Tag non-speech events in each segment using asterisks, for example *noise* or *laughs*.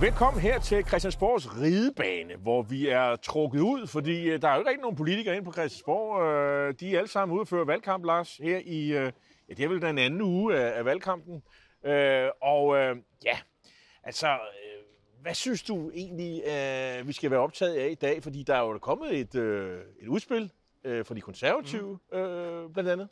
Velkommen her til Christiansborgs ridebane, hvor vi er trukket ud, fordi øh, der er jo ikke rigtig nogen politikere inde på Christiansborg. Øh, De er alle sammen ude og føre valgkamp, Lars, her i, øh, ja, det er vel den anden uge af valgkampen. Og ja, altså, hvad synes du egentlig, vi skal være optaget af i dag? Fordi der er jo kommet et, et udspil fra de konservative, øh, blandt andet.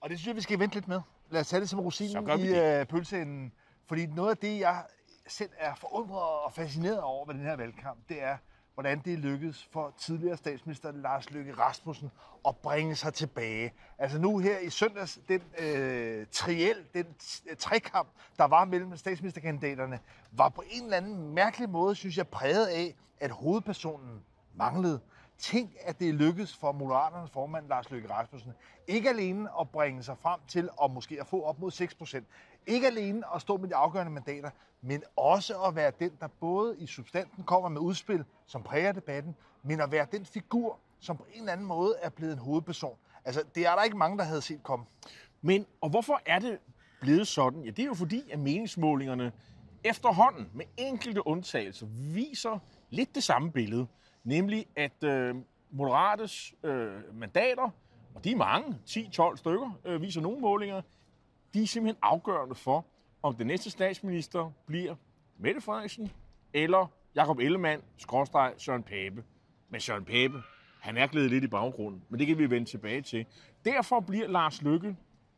Og det synes jeg, vi skal vente lidt med. Lad os tage det som rosinen i pølseenden. Fordi noget af det, jeg selv er forundret og fascineret over ved den her valgkamp, det er, hvordan det lykkedes for tidligere statsminister Lars Løkke Rasmussen at bringe sig tilbage. Altså nu her i søndags, den øh, triel, den øh, trekamp, der var mellem statsministerkandidaterne, var på en eller anden mærkelig måde, synes jeg, præget af, at hovedpersonen manglede. Tænk, at det lykkedes for Moderaternes formand Lars Løkke Rasmussen ikke alene at bringe sig frem til at måske at få op mod 6 procent. Ikke alene at stå med de afgørende mandater, men også at være den, der både i substansen kommer med udspil, som præger debatten, men at være den figur, som på en eller anden måde er blevet en hovedperson. Altså, det er der ikke mange, der havde set komme. Men, og hvorfor er det blevet sådan? Ja, det er jo fordi, at meningsmålingerne efterhånden, med enkelte undtagelser, viser lidt det samme billede. Nemlig, at øh, Moderates øh, mandater, og de er mange, 10-12 stykker, øh, viser nogle målinger, de er simpelthen afgørende for, om den næste statsminister bliver Mette Frederiksen eller Jakob Ellemann, skråstreg Søren Pape. Men Søren Pape, han er glædet lidt i baggrunden, men det kan vi vende tilbage til. Derfor bliver Lars Lykke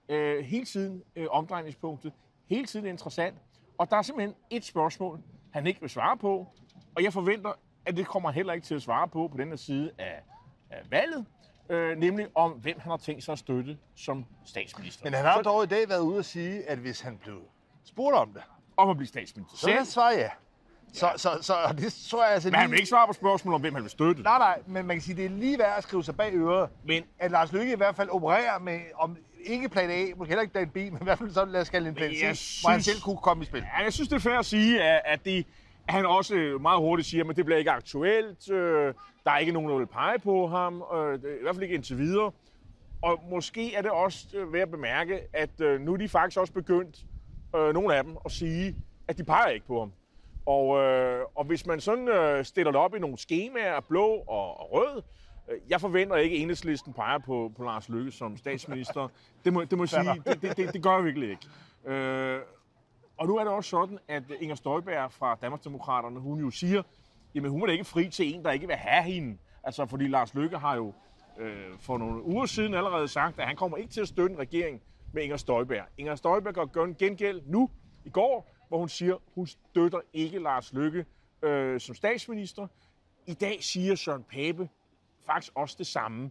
øh, hele tiden øh, omdrejningspunktet, hele tiden interessant. Og der er simpelthen et spørgsmål, han ikke vil svare på, og jeg forventer, at det kommer han heller ikke til at svare på på den her side af, af valget, øh, nemlig om, hvem han har tænkt sig at støtte som statsminister. Men han har Så- dog i dag været ude at sige, at hvis han blev spurgt om det, om at blive statsminister så selv. han svare ja. Så, så, så, og det tror jeg altså Men han vil ikke svare på spørgsmål om, hvem han vil støtte. Nej, nej, men man kan sige, det er lige værd at skrive sig bag øret, Men at Lars Løkke i hvert fald opererer med, om ikke plan A, måske heller ikke plan B, men i hvert fald sådan, lad os kalde en plan C, jeg hvor han synes- selv kunne komme i spil. Ja, jeg synes, det er fair at sige, at, at, det, han også meget hurtigt siger, at det bliver ikke aktuelt. Øh, der er ikke nogen, der vil pege på ham. Øh, I hvert fald ikke indtil videre. Og måske er det også øh, værd at bemærke, at øh, nu er de faktisk også begyndt, øh, nogle af dem, at sige, at de peger ikke på ham. Og, øh, og hvis man sådan øh, stiller det op i nogle skemaer, blå og, og rød, øh, jeg forventer ikke, at enhedslisten peger på, på Lars Løkke som statsminister. Det må, det må jeg sige, *laughs* det, det, det, det gør jeg virkelig ikke. Øh, og nu er det også sådan, at Inger Støjberg fra Danmarksdemokraterne, hun jo siger, jamen hun er da ikke fri til en, der ikke vil have hende. Altså fordi Lars Løkke har jo øh, for nogle uger siden allerede sagt, at han kommer ikke til at støtte en regering med Inger Støjberg. Inger Støjberg gør en gengæld nu, i går, hvor hun siger, hun støtter ikke Lars Løkke øh, som statsminister. I dag siger Søren Pape faktisk også det samme.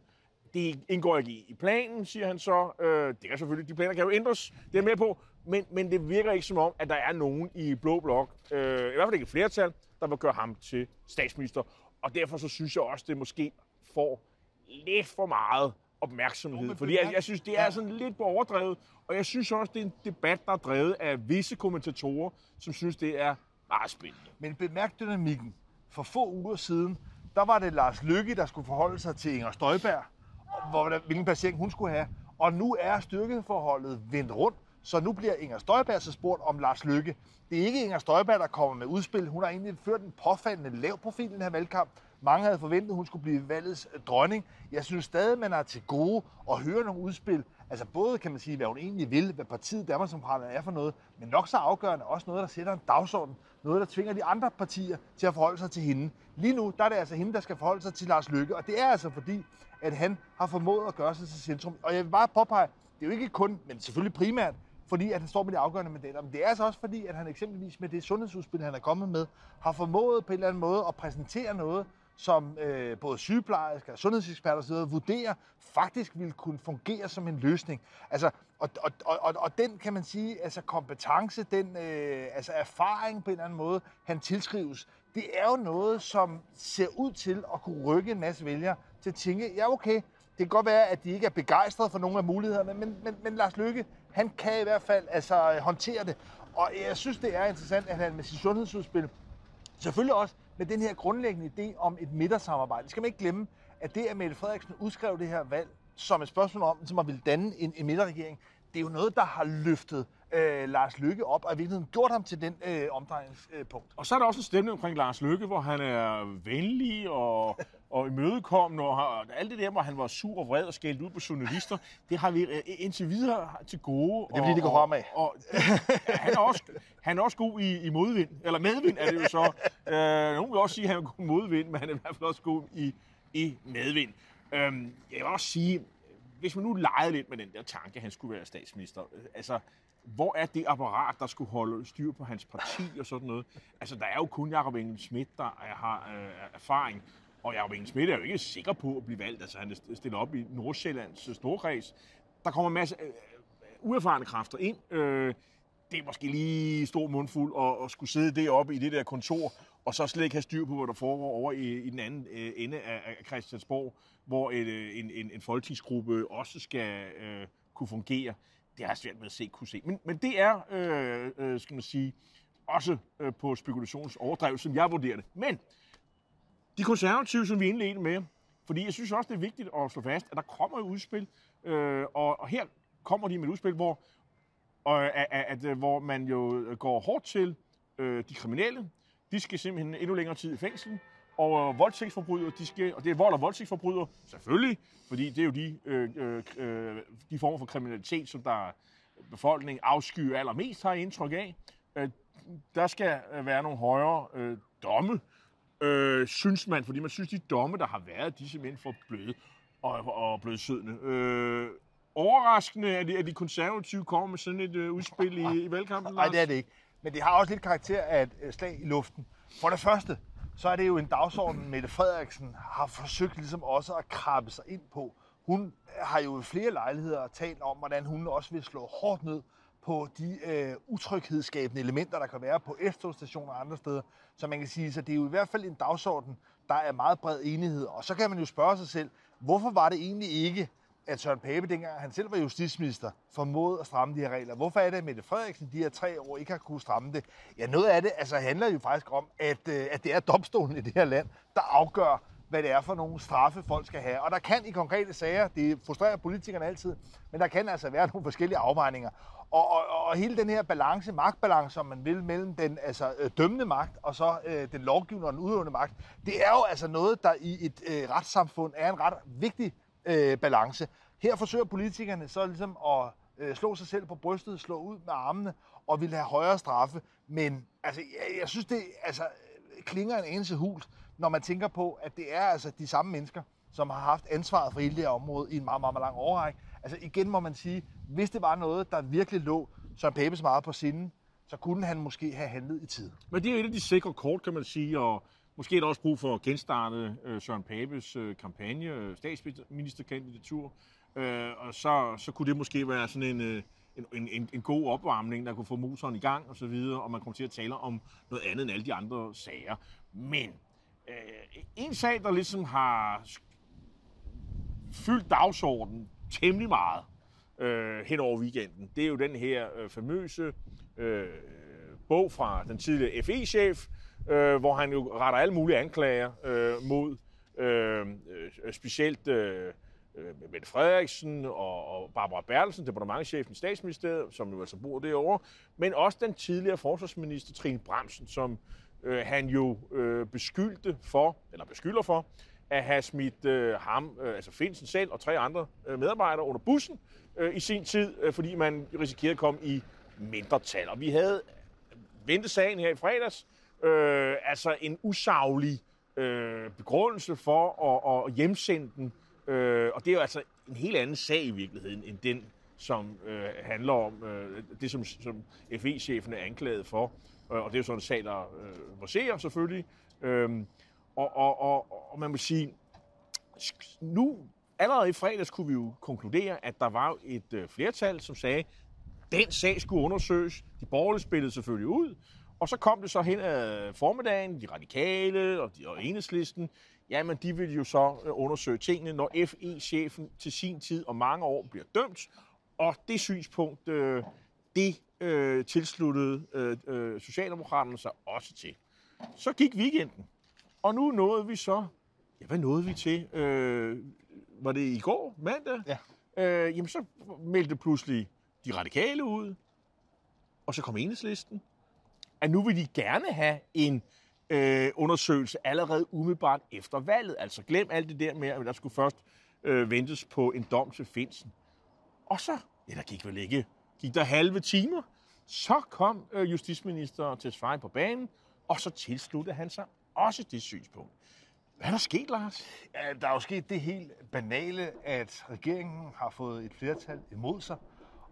Det indgår ikke i, planen, siger han så. Øh, det er selvfølgelig, de planer kan jo ændres, det er med på, men, men det virker ikke som om, at der er nogen i Blå Blok, øh, i hvert fald ikke et flertal, der vil gøre ham til statsminister. Og derfor så synes jeg også, det måske får lidt for meget opmærksomhed. men Fordi jeg, jeg synes, det er sådan lidt på overdrevet, og jeg synes også, det er en debat, der er drevet af visse kommentatorer, som synes, det er meget spændende. Men bemærk dynamikken. For få uger siden, der var det Lars Løkke, der skulle forholde sig til Inger Støjberg, hvor, hvilken placering hun skulle have. Og nu er styrkeforholdet vendt rundt, så nu bliver Inger Støjberg så spurgt om Lars Løkke. Det er ikke Inger Støjberg, der kommer med udspil. Hun har egentlig ført en påfaldende lav profil i den her valgkamp. Mange havde forventet, at hun skulle blive valgets øh, dronning. Jeg synes stadig, man er til gode at høre nogle udspil. Altså både kan man sige, hvad hun egentlig vil, hvad partiet Danmarksdemokraterne er for noget, men nok så afgørende også noget, der sætter en dagsorden. Noget, der tvinger de andre partier til at forholde sig til hende. Lige nu, der er det altså hende, der skal forholde sig til Lars Løkke, og det er altså fordi, at han har formået at gøre sig til centrum. Og jeg vil bare påpege, det er jo ikke kun, men selvfølgelig primært, fordi at han står med de afgørende mandater. Men det er altså også fordi, at han eksempelvis med det sundhedsudspil, han er kommet med, har formået på en eller anden måde at præsentere noget, som øh, både sygeplejersker, sundhedseksperter osv. vurderer faktisk vil kunne fungere som en løsning. Altså, og, og, og, og, og den kan man sige, altså kompetence, den øh, altså erfaring på en eller anden måde, han tilskrives, det er jo noget, som ser ud til at kunne rykke en masse vælgere til at tænke, ja okay, det kan godt være, at de ikke er begejstrede for nogle af mulighederne, men, men, men Lars Lykke, han kan i hvert fald altså, håndtere det. Og jeg synes, det er interessant, at han med sit sundhedsudspil Selvfølgelig også med den her grundlæggende idé om et midtersamarbejde. Det skal man ikke glemme, at det, at Mette Frederiksen udskrev det her valg som et spørgsmål om, som at ville danne en, en midterregering, det er jo noget, der har løftet øh, Lars Lykke op, og i virkeligheden gjort ham til den øh, omdrejningspunkt. Og så er der også en stemning omkring Lars Lykke, hvor han er venlig og, og imødekommende, og, har, og alt det der, hvor han var sur og vred og skældt ud på journalister, det har vi øh, indtil videre til gode. Det er fordi, det går fremad. Og, og det, han, er også, han er også god i, i modvind, eller medvind er det jo så. Øh, nogen vil også sige, at han er god i modvind, men han er i hvert fald også god i, i medvind. Øhm, jeg vil også sige, hvis man nu legede lidt med den der tanke, at han skulle være statsminister, øh, altså, hvor er det apparat, der skulle holde styr på hans parti og sådan noget? Altså, der er jo kun Jacob Engel Schmidt, der har øh, erfaring. Og Jacob Engel Schmidt er jo ikke sikker på at blive valgt. Altså, han er stillet op i Nordsjællands øh, storkreds. Der kommer en masse øh, uerfarne kræfter ind. Øh, det er måske lige stor mundfuld at, at skulle sidde deroppe i det der kontor, og så slet ikke have styr på, hvad der foregår over i, i den anden øh, ende af, af Christiansborg, hvor et, øh, en, en, en folketingsgruppe også skal øh, kunne fungere. Det har jeg svært med at se kunne se. Men, men det er, øh, øh, skal man sige, også øh, på spekulations overdrev, som jeg vurderer det. Men de konservative, som vi indledte med, fordi jeg synes også, det er vigtigt at slå fast, at der kommer et udspil, øh, og, og her kommer de med et udspil, hvor, og, øh, at, at, at, hvor man jo går hårdt til øh, de kriminelle. De skal simpelthen endnu længere tid i fængsel. Og øh, voldtægtsforbrydere, de skal, og det er vold- og voldtægtsforbrydere, selvfølgelig, fordi det er jo de, øh, øh, de former for kriminalitet, som der befolkningen afskyer allermest, har indtryk af. Øh, der skal være nogle højere øh, domme, øh, synes man, fordi man synes, de domme, der har været, de er simpelthen for bløde og, og blødsødende. Øh, overraskende, at de, at de konservative kommer med sådan et øh, udspil i, i valgkampen, Nej, det er det ikke. Men det har også lidt karakter af et øh, slag i luften. For det første, så er det jo en dagsorden, Mette Frederiksen har forsøgt ligesom også at krabbe sig ind på. Hun har jo i flere lejligheder talt om, hvordan hun også vil slå hårdt ned på de øh, utryghedsskabende elementer, der kan være på S-togstationer og andre steder. Så man kan sige, så det er jo i hvert fald en dagsorden, der er meget bred enighed. Og så kan man jo spørge sig selv, hvorfor var det egentlig ikke, at Søren Pape, dengang han selv var justitsminister, formåede at stramme de her regler. Hvorfor er det, at Mette Frederiksen de her tre år ikke har kunne stramme det? Ja, noget af det altså, handler jo faktisk om, at, øh, at det er domstolen i det her land, der afgør, hvad det er for nogle straffe, folk skal have. Og der kan i konkrete sager, det frustrerer politikerne altid, men der kan altså være *laughs* nogle forskellige afvejninger. Og, og, og hele den her balance, magtbalance, som man vil, mellem den altså, øh, dømmende magt og så øh, den lovgivende og den udøvende magt, det er jo altså noget, der i et øh, retssamfund er en ret vigtig øh, balance. Her forsøger politikerne så ligesom at øh, slå sig selv på brystet, slå ud med armene og vil have højere straffe. Men altså, jeg, jeg synes, det altså, klinger en anelse hult, når man tænker på, at det er altså de samme mennesker, som har haft ansvaret for hele det her område i en meget, meget, meget lang overrække. Altså igen må man sige, hvis det var noget, der virkelig lå Søren Pæbes meget på sinden, så kunne han måske have handlet i tid. Men det er jo et af de sikre kort, kan man sige, og måske er der også brug for at genstarte øh, Søren Papes øh, kampagne, øh, statsministerkandidatur, øh, og så, så kunne det måske være sådan en, øh, en, en, en god opvarmning, der kunne få motoren i gang og så videre, og man kommer til at tale om noget andet end alle de andre sager. Men øh, en sag, der ligesom har fyldt dagsordenen temmelig meget øh, hen over weekenden, det er jo den her øh, famøse øh, bog fra den tidligere FE-chef, øh, hvor han jo retter alle mulige anklager øh, mod øh, øh specielt øh, øh, Mette Frederiksen og, og Barbara Bertelsen, departementchefen i statsministeriet, som jo altså bor derovre, men også den tidligere forsvarsminister Trine Bremsen, som øh, han jo øh, beskyldte for, eller beskylder for, at have smidt øh, ham, øh, altså Finsen selv og tre andre øh, medarbejdere under bussen øh, i sin tid, øh, fordi man risikerede at komme i mindretal. Og vi havde ventet sagen her i fredags, øh, altså en usaglig øh, begrundelse for at, at hjemsende den. Øh, og det er jo altså en helt anden sag i virkeligheden, end den, som øh, handler om øh, det, som, som FE-chefen er anklaget for. Øh, og det er jo sådan en sag, der øh, verserer selvfølgelig. Øh, og, og, og, og man vil sige, nu allerede i fredags kunne vi jo konkludere, at der var et øh, flertal, som sagde, den sag skulle undersøges. De borgerlige spillede selvfølgelig ud. Og så kom det så hen ad formiddagen, de radikale og, de, og enhedslisten, jamen de vil jo så øh, undersøge tingene, når FE-chefen til sin tid og mange år bliver dømt. Og det synspunkt, øh, det øh, tilsluttede øh, øh, Socialdemokraterne sig også til. Så gik weekenden, og nu nåede vi så, ja hvad nåede vi til? Øh, var det i går, mandag? Ja. Øh, jamen så meldte pludselig de radikale ud, og så kom enhedslisten, at nu vil de gerne have en øh, undersøgelse allerede umiddelbart efter valget. Altså glem alt det der med, at der skulle først øh, ventes på en dom til Finsen. Og så, ja, der gik vel ikke, gik der halve timer, så kom øh, justitsminister til Svein på banen, og så tilsluttede han sig også det synspunkt. Hvad er der sket, Lars? Ja, der er jo sket det helt banale, at regeringen har fået et flertal imod sig,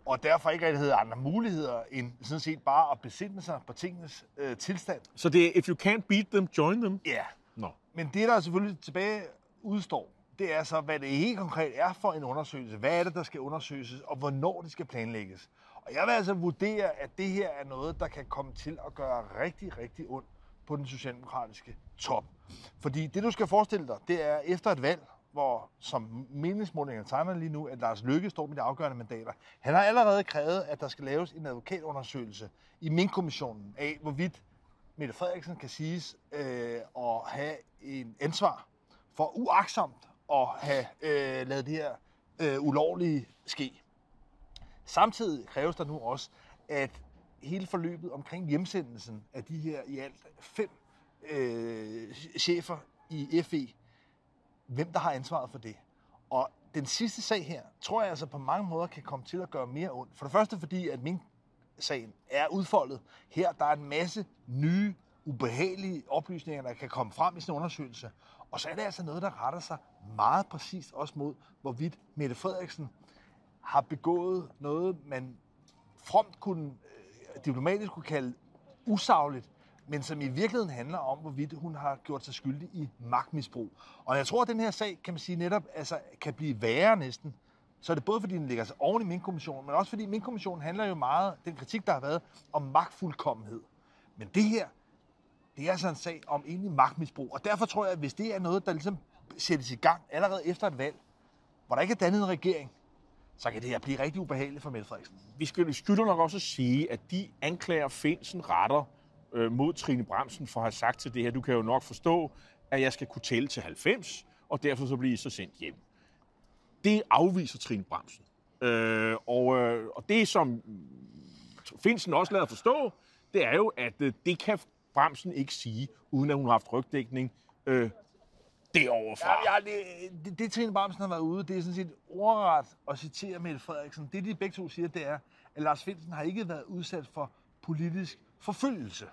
og derfor ikke rigtig havde andre muligheder end sådan set bare at besinde sig på tingenes øh, tilstand. Så det er, if you can't beat them, join them? Ja, Nå. men det der selvfølgelig tilbage udstår, det er så, hvad det helt konkret er for en undersøgelse. Hvad er det, der skal undersøges, og hvornår det skal planlægges. Og jeg vil altså vurdere, at det her er noget, der kan komme til at gøre rigtig, rigtig ondt på den socialdemokratiske top. Fordi det, du skal forestille dig, det er efter et valg, hvor som meningsmålingerne tegner lige nu, at Lars Løkke står med de afgørende mandater. Han har allerede krævet, at der skal laves en advokatundersøgelse i Mink-kommissionen af, hvorvidt Mette Frederiksen kan siges øh, at have en ansvar for uaksomt at have øh, lavet det her øh, ulovlige ske. Samtidig kræves der nu også, at hele forløbet omkring hjemsendelsen af de her i alt fem øh, chefer i FE, hvem der har ansvaret for det. Og den sidste sag her, tror jeg altså på mange måder kan komme til at gøre mere ondt. For det første fordi, at min sagen er udfoldet. Her der er en masse nye, ubehagelige oplysninger, der kan komme frem i sådan en undersøgelse. Og så er det altså noget, der retter sig meget præcist også mod, hvorvidt Mette Frederiksen har begået noget, man fromt kunne, øh, diplomatisk kunne kalde usagligt, men som i virkeligheden handler om, hvorvidt hun har gjort sig skyldig i magtmisbrug. Og jeg tror, at den her sag, kan man sige netop, altså, kan blive værre næsten. Så er det både fordi, den ligger sig oven i minkkommissionen, men også fordi minkkommissionen handler jo meget, den kritik, der har været, om magtfuldkommenhed. Men det her, det er altså en sag om egentlig magtmisbrug. Og derfor tror jeg, at hvis det er noget, der ligesom sættes i gang allerede efter et valg, hvor der ikke er dannet en regering, så kan det her blive rigtig ubehageligt for Mette Frederiksen. Vi skal skylder nok også at sige, at de anklager Finsen retter øh, mod Trine Bremsen for at have sagt til det her, du kan jo nok forstå, at jeg skal kunne tælle til 90, og derfor så bliver I så sendt hjem. Det afviser Trine Bremsen. Øh, og, øh, og det, som Finsen også lader forstå, det er jo, at øh, det kan Bremsen ikke sige, uden at hun har haft rygdækning øh, deroverfra. Ja, ja, det, det, det Trine Bramsen har været ude, det er sådan set ordret at citere Mette Frederiksen. Det, de begge to siger, det er, at Lars Finsen har ikke været udsat for politisk forfølgelse.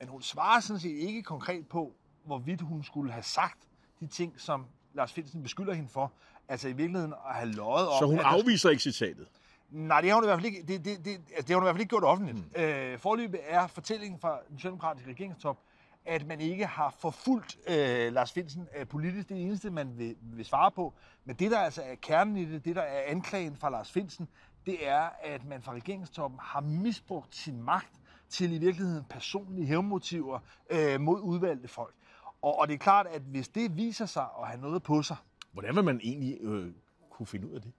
Men hun svarer sådan set ikke konkret på, hvorvidt hun skulle have sagt de ting, som Lars Finsen beskylder hende for. Altså i virkeligheden at have løjet om... Så hun at der- afviser ikke citatet. Nej, det har hun i hvert fald ikke, det, det, det, altså, det har hun i hvert fald ikke gjort offentligt. Mm. Øh, forløbet er fortællingen fra den socialdemokratiske regeringstop, at man ikke har forfulgt øh, Lars Finsen øh, politisk. Det er det eneste, man vil, vil svare på. Men det, der altså er kernen i det, det, der er anklagen fra Lars Finsen, det er, at man fra regeringstoppen har misbrugt sin magt til i virkeligheden personlige hævnmotiver øh, mod udvalgte folk. Og, og det er klart, at hvis det viser sig at have noget på sig, Hvordan vil man egentlig øh, kunne finde ud af det?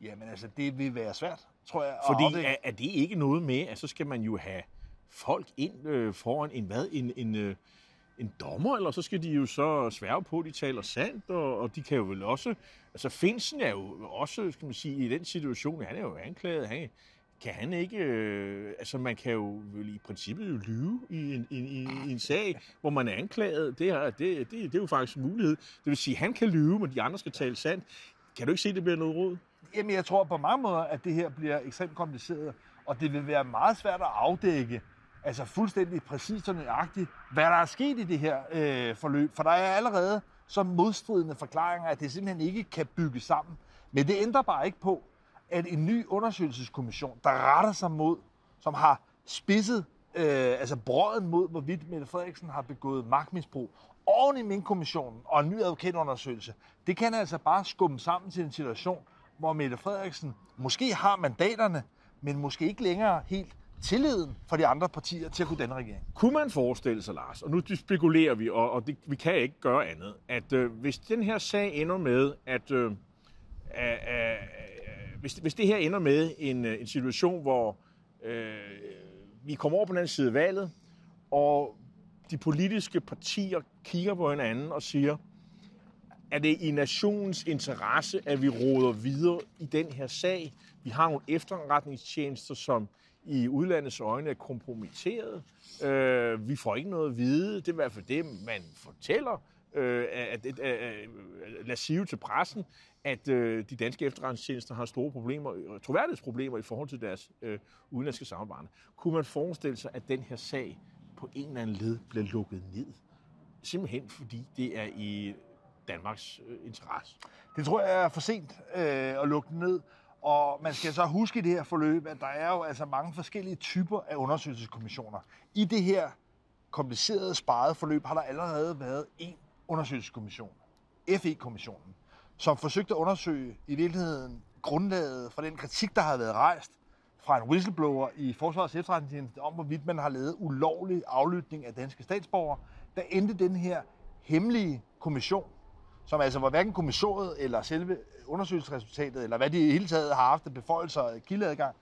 jamen altså, det vil være svært, tror jeg. at Fordi afdække. er, er det ikke noget med, at så skal man jo have folk ind øh, foran en hvad? En, en, øh, en dommer, eller så skal de jo så sværge på, at de taler sandt, og, og de kan jo vel også... Altså, Finsen er jo også, skal man sige, i den situation, han er jo anklaget, han, kan han ikke... Øh, altså, man kan jo vel i princippet jo lyve i en, i, i, i en sag, hvor man er anklaget. Det, her, det, det, det er jo faktisk en mulighed. Det vil sige, han kan lyve, men de andre skal tale sandt. Kan du ikke se, at det bliver noget råd? Jamen, jeg tror på mange måder, at det her bliver ekstremt kompliceret, og det vil være meget svært at afdække, altså fuldstændig præcist og nøjagtigt, hvad der er sket i det her øh, forløb. For der er allerede så modstridende forklaringer, at det simpelthen ikke kan bygges sammen. Men det ændrer bare ikke på, at en ny undersøgelseskommission, der retter sig mod, som har spidset, øh, altså brøden mod, hvorvidt Mette Frederiksen har begået magtmisbrug, oven i min kommissionen og en ny advokatundersøgelse, det kan altså bare skumme sammen til en situation, hvor Mette Frederiksen måske har mandaterne, men måske ikke længere helt tilliden for de andre partier til at kunne danne regering. Kunne man forestille sig, Lars, og nu spekulerer vi, og, og det, vi kan ikke gøre andet, at øh, hvis den her sag ender med, at øh, øh, hvis, hvis det her ender med en, øh, en situation, hvor øh, vi kommer over på den anden side af valget, og de politiske partier kigger på hinanden og siger, er det i nationens interesse, at vi råder videre i den her sag? Vi har nogle efterretningstjenester, som i udlandets øjne er kompromitteret. Øh, vi får ikke noget at vide. Det er i hvert fald det, man fortæller. Øh, at, at, at, at, lad sige til pressen, at øh, de danske efterretningstjenester har store problemer, øh, troværdighedsproblemer i forhold til deres øh, udenlandske samarbejde. Kunne man forestille sig, at den her sag på en eller anden led bliver lukket ned? Simpelthen fordi det er i Danmarks øh, interesse. Det tror jeg er for sent øh, at lukke den ned. Og man skal så huske i det her forløb, at der er jo altså mange forskellige typer af undersøgelseskommissioner. I det her komplicerede, sparede forløb har der allerede været en undersøgelseskommission, FE-kommissionen, som forsøgte at undersøge i virkeligheden grundlaget for den kritik, der har været rejst fra en whistleblower i Forsvarets efterretningstjeneste om, hvorvidt man har lavet ulovlig aflytning af danske statsborgere. Der endte den her hemmelige kommission, som altså var hverken kommissoriet eller selve undersøgelsesresultatet, eller hvad de i hele taget har haft af beføjelser og kildeadgang,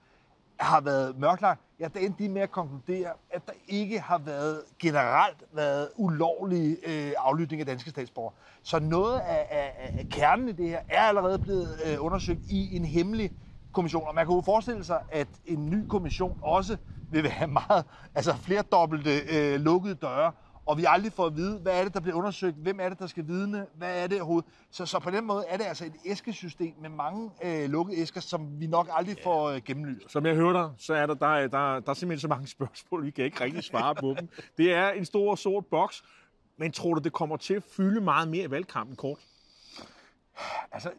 har været mørklagt, ja, der endte de med at konkludere, at der ikke har været generelt været ulovlig øh, aflytning af danske statsborgere. Så noget af, af, af kernen i det her er allerede blevet øh, undersøgt i en hemmelig kommission. Og man kan jo forestille sig, at en ny kommission også vil have *laughs* meget, altså flere dobbelte øh, lukkede døre, og vi aldrig får at vide, hvad er det, der bliver undersøgt, hvem er det, der skal vidne, hvad er det overhovedet. Så, så på den måde er det altså et æskesystem med mange øh, lukkede æsker, som vi nok aldrig får øh, gennemlyst. Som jeg hører dig, så er der, der, der, der er simpelthen så mange *laughs* spørgsmål, vi kan ikke rigtig svare på dem. Det er en stor sort boks, men tror du, det kommer til at fylde meget mere i valgkampen kort? Altså,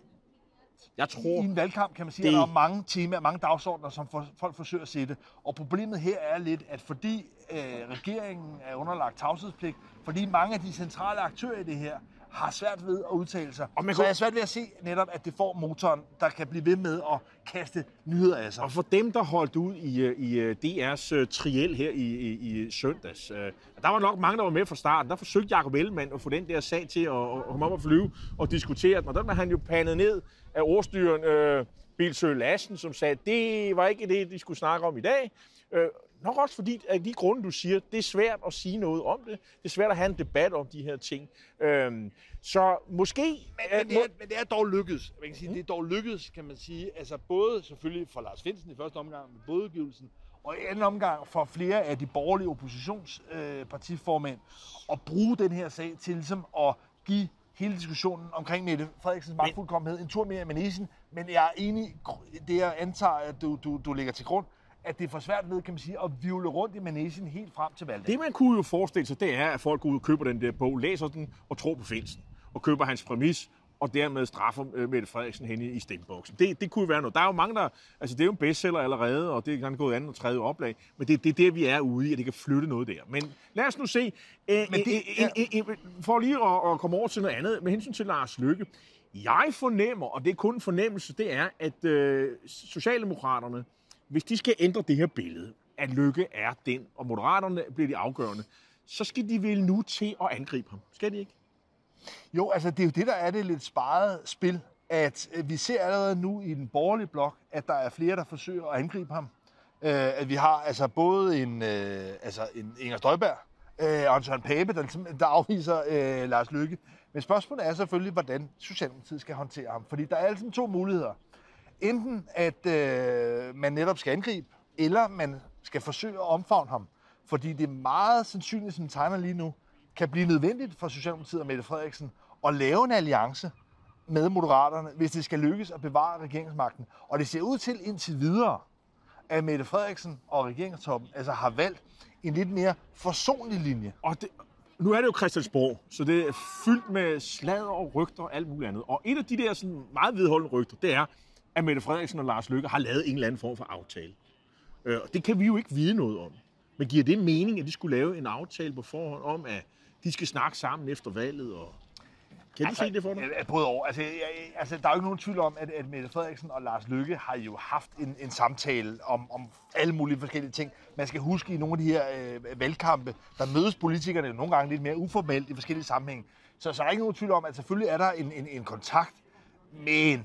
Jeg tror, I en valgkamp kan man sige, det- at der er mange temaer, mange dagsordner, som for, folk forsøger at sætte. Og problemet her er lidt, at fordi øh, regeringen er underlagt tavshedspligt, fordi mange af de centrale aktører i det her har svært ved at udtale sig, Og man så kunne- er jeg svært ved at se netop, at det får motoren, der kan blive ved med at kaste nyheder af sig. Og for dem, der holdt ud i, øh, i øh, DR's uh, triel her i, i, i søndags, uh, der var nok mange, der var med fra starten. Der forsøgte Jacob Ellemann at få den der sag til at, at komme op og flyve og diskutere den. Og der var han jo pandet ned af ordstyren uh, Bilsø Lassen, som sagde, at det var ikke det, de skulle snakke om i dag. Nok også fordi, af de grunde, du siger, det er svært at sige noget om det. Det er svært at have en debat om de her ting. Uh, så måske... Men, men, det er, men det er dog lykkedes. Man kan sige, mm. Det er dog lykkedes, kan man sige. Altså både selvfølgelig for Lars Finsen i første omgang med bådudgivelsen, og i anden omgang for flere af de borgerlige oppositionspartiformænd at bruge den her sag til ligesom at give hele diskussionen omkring Mette Frederiksens magtfuldkommenhed en tur mere i manesen. Men jeg er enig, det jeg antager, at du, du, du lægger til grund, at det er for svært ved, kan man sige, at vivle rundt i manesen helt frem til valget. Det, man kunne jo forestille sig, det er, at folk går ud og køber den der bog, læser den og tror på Finsen, og køber hans præmis, og dermed straffer øh, Mette Frederiksen hen i, stemmeboksen. Det, det kunne være noget. Der er jo mange, der... Altså, det er jo en bestseller allerede, og det er gået andet og tredje oplag, men det, det er der, vi er ude i, at det kan flytte noget der. Men lad os nu se. Øh, Men det- øh, øh, øh, øh, for lige at, at komme over til noget andet, med hensyn til Lars Lykke. Jeg fornemmer, og det er kun en fornemmelse, det er, at øh, Socialdemokraterne, hvis de skal ændre det her billede, at Lykke er den, og Moderaterne bliver de afgørende, så skal de vel nu til at angribe ham. Skal de ikke? Jo, altså det er jo det, der er det lidt sparet spil, at øh, vi ser allerede nu i den borgerlige blok, at der er flere, der forsøger at angribe ham. Øh, at vi har altså både en, øh, altså en Inger Støjberg øh, og en Søren Pape, der, ligesom, der afviser øh, Lars Lykke. Men spørgsmålet er selvfølgelig, hvordan Socialdemokratiet skal håndtere ham. Fordi der er altså to muligheder. Enten at øh, man netop skal angribe, eller man skal forsøge at omfavne ham. Fordi det er meget sandsynligt, som tegner lige nu, kan blive nødvendigt for Socialdemokratiet og Mette Frederiksen at lave en alliance med Moderaterne, hvis det skal lykkes at bevare regeringsmagten. Og det ser ud til indtil videre, at Mette Frederiksen og regeringstoppen altså har valgt en lidt mere forsonlig linje. Og det, nu er det jo Christiansborg, så det er fyldt med sladder og rygter og alt muligt andet. Og et af de der sådan meget vedholdende rygter, det er, at Mette Frederiksen og Lars Løkke har lavet en eller anden form for aftale. Øh, og det kan vi jo ikke vide noget om. Men giver det mening, at de skulle lave en aftale på forhånd om, at de skal snakke sammen efter valget? Og... Kan du se det for dig? Altså, Både over. Altså, jeg, jeg- altså, der er jo ikke nogen tvivl om, at, at Mette Frederiksen og Lars Lykke har jo haft en, en samtale om, om alle mulige forskellige ting. Man skal huske, i nogle af de her øh, valgkampe, der mødes politikerne nogle gange lidt mere uformelt i forskellige sammenhænge. Så, så er der ikke nogen tvivl om, at selvfølgelig er der en, en, en kontakt, men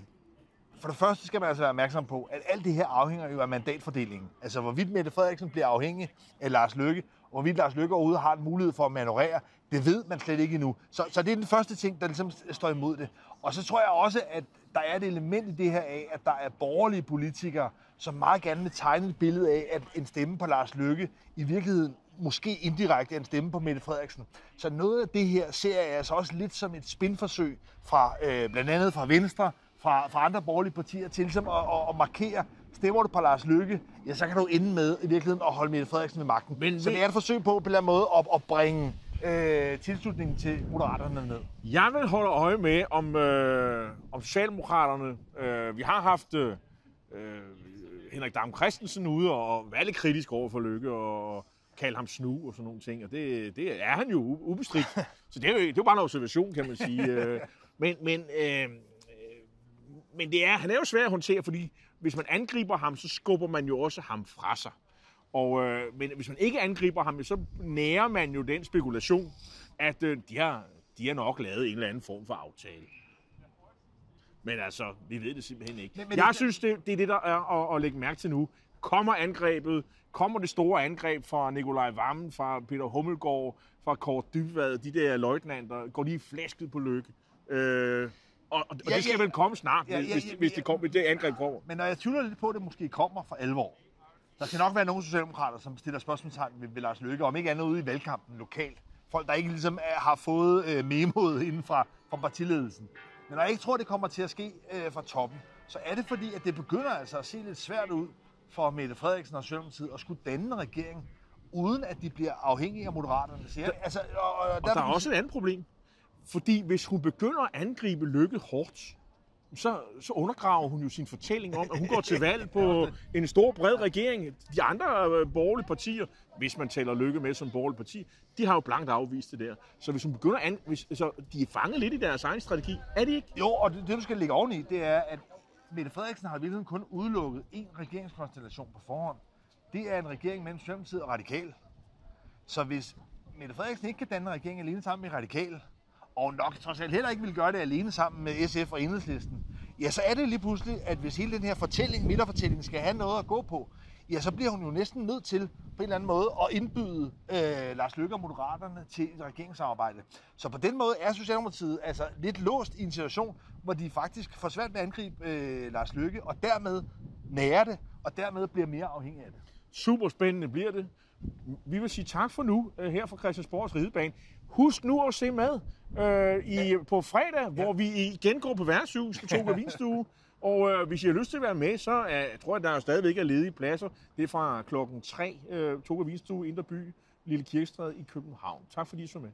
for det første skal man altså være opmærksom på, at alt det her afhænger jo af mandatfordelingen. Altså hvorvidt Mette Frederiksen bliver afhængig af Lars Løkke, og hvorvidt Lars Løkke overhovedet har en mulighed for at manøvrere, det ved man slet ikke endnu. Så, så det er den første ting, der ligesom står imod det. Og så tror jeg også, at der er et element i det her af, at der er borgerlige politikere, som meget gerne vil tegne et billede af, at en stemme på Lars Løkke i virkeligheden måske indirekte en stemme på Mette Frederiksen. Så noget af det her ser jeg altså også lidt som et spinforsøg fra øh, blandt andet fra Venstre, fra, fra andre borgerlige partier til ligesom at, at, at markere, stemmer du på Lars Løkke, ja, så kan du ende med i virkeligheden at holde Mette Frederiksen ved magten. Men, så det er et forsøg på på en eller anden måde at, at bringe øh, tilslutningen til Moderaterne ned. Jeg vil holde øje med, om, øh, om Socialdemokraterne... Øh, vi har haft øh, Henrik Dam Christensen ude og være lidt kritisk over for Lykke og kalde ham snu og sådan nogle ting, og det, det er han jo ubestridt. *laughs* Så det er jo, det er jo bare en observation, kan man sige. Øh, men, men, øh, men det er, han er jo svær at håndtere, fordi hvis man angriber ham, så skubber man jo også ham fra sig. Og, øh, men hvis man ikke angriber ham, så nærer man jo den spekulation, at øh, de, har, de har nok lavet en eller anden form for aftale. Men altså, vi ved det simpelthen ikke. Men, men jeg det... synes, det, det er det, der er at, at lægge mærke til nu. Kommer angrebet, kommer det store angreb fra Nikolaj Vammen, fra Peter Hummelgaard, fra Kort Dybvad, de der løjtnanter, går de flæsket på lykke? Øh, og, og ja, det skal ja, vel komme snart, ja, ja, ja, hvis, hvis, det kommer, hvis det angreb kommer. Men når jeg tvivler lidt på, at det måske kommer for alvor, der skal nok være nogle socialdemokrater, som stiller spørgsmålstegn ved, ved Lars Løkke, om ikke andet ude i valgkampen lokalt. Folk, der ikke ligesom er, har fået øh, memoet inden fra, fra partiledelsen. Men når jeg ikke tror, det kommer til at ske øh, fra toppen, så er det fordi, at det begynder altså at se lidt svært ud for Mette Frederiksen og Socialdemokratiet at skulle danne en regering, uden at de bliver afhængige af moderaterne. Så jeg, altså, og, og, og der, der er også et andet problem. Fordi hvis hun begynder at angribe Lykke hårdt, så, så undergraver hun jo sin fortælling om, at hun går til valg på *laughs* en stor, bred regering. De andre øh, borgerlige partier, hvis man taler Lykke med som borgerlige parti, de har jo blankt afvist det der. Så hvis hun begynder at... Hvis, så de er fanget lidt i deres egen strategi. Er de ikke? Jo, og det, det du skal lægge oveni, det er, at Mette Frederiksen har virkelig kun udelukket en regeringskonstellation på forhånd. Det er en regering mellem Socialdemokratiet og Radikal. Så hvis Mette Frederiksen ikke kan danne en regering alene sammen med Radikal, og nok trods alt heller ikke vil gøre det alene sammen med SF og Enhedslisten, ja, så er det lige pludselig, at hvis hele den her fortælling, midterfortællingen, skal have noget at gå på, ja, så bliver hun jo næsten nødt til på en eller anden måde at indbyde øh, Lars Løkke og Moderaterne til et regeringssamarbejde. Så på den måde er Socialdemokratiet altså lidt låst i en situation, hvor de faktisk får svært ved at angribe øh, Lars Løkke, og dermed nærer det, og dermed bliver mere afhængig af det. Super spændende bliver det. Vi vil sige tak for nu øh, her fra Christiansborgs Ridebane. Husk nu at se med øh, i, på fredag, ja. hvor vi igen går på værtshus på Toga Vinstue. Og øh, hvis I har lyst til at være med, så er, jeg tror jeg, der er stadigvæk er ledige pladser. Det er fra klokken 3, øh, Toga Vinstue, Indre By, Lille Kirkestræde i København. Tak fordi I så med.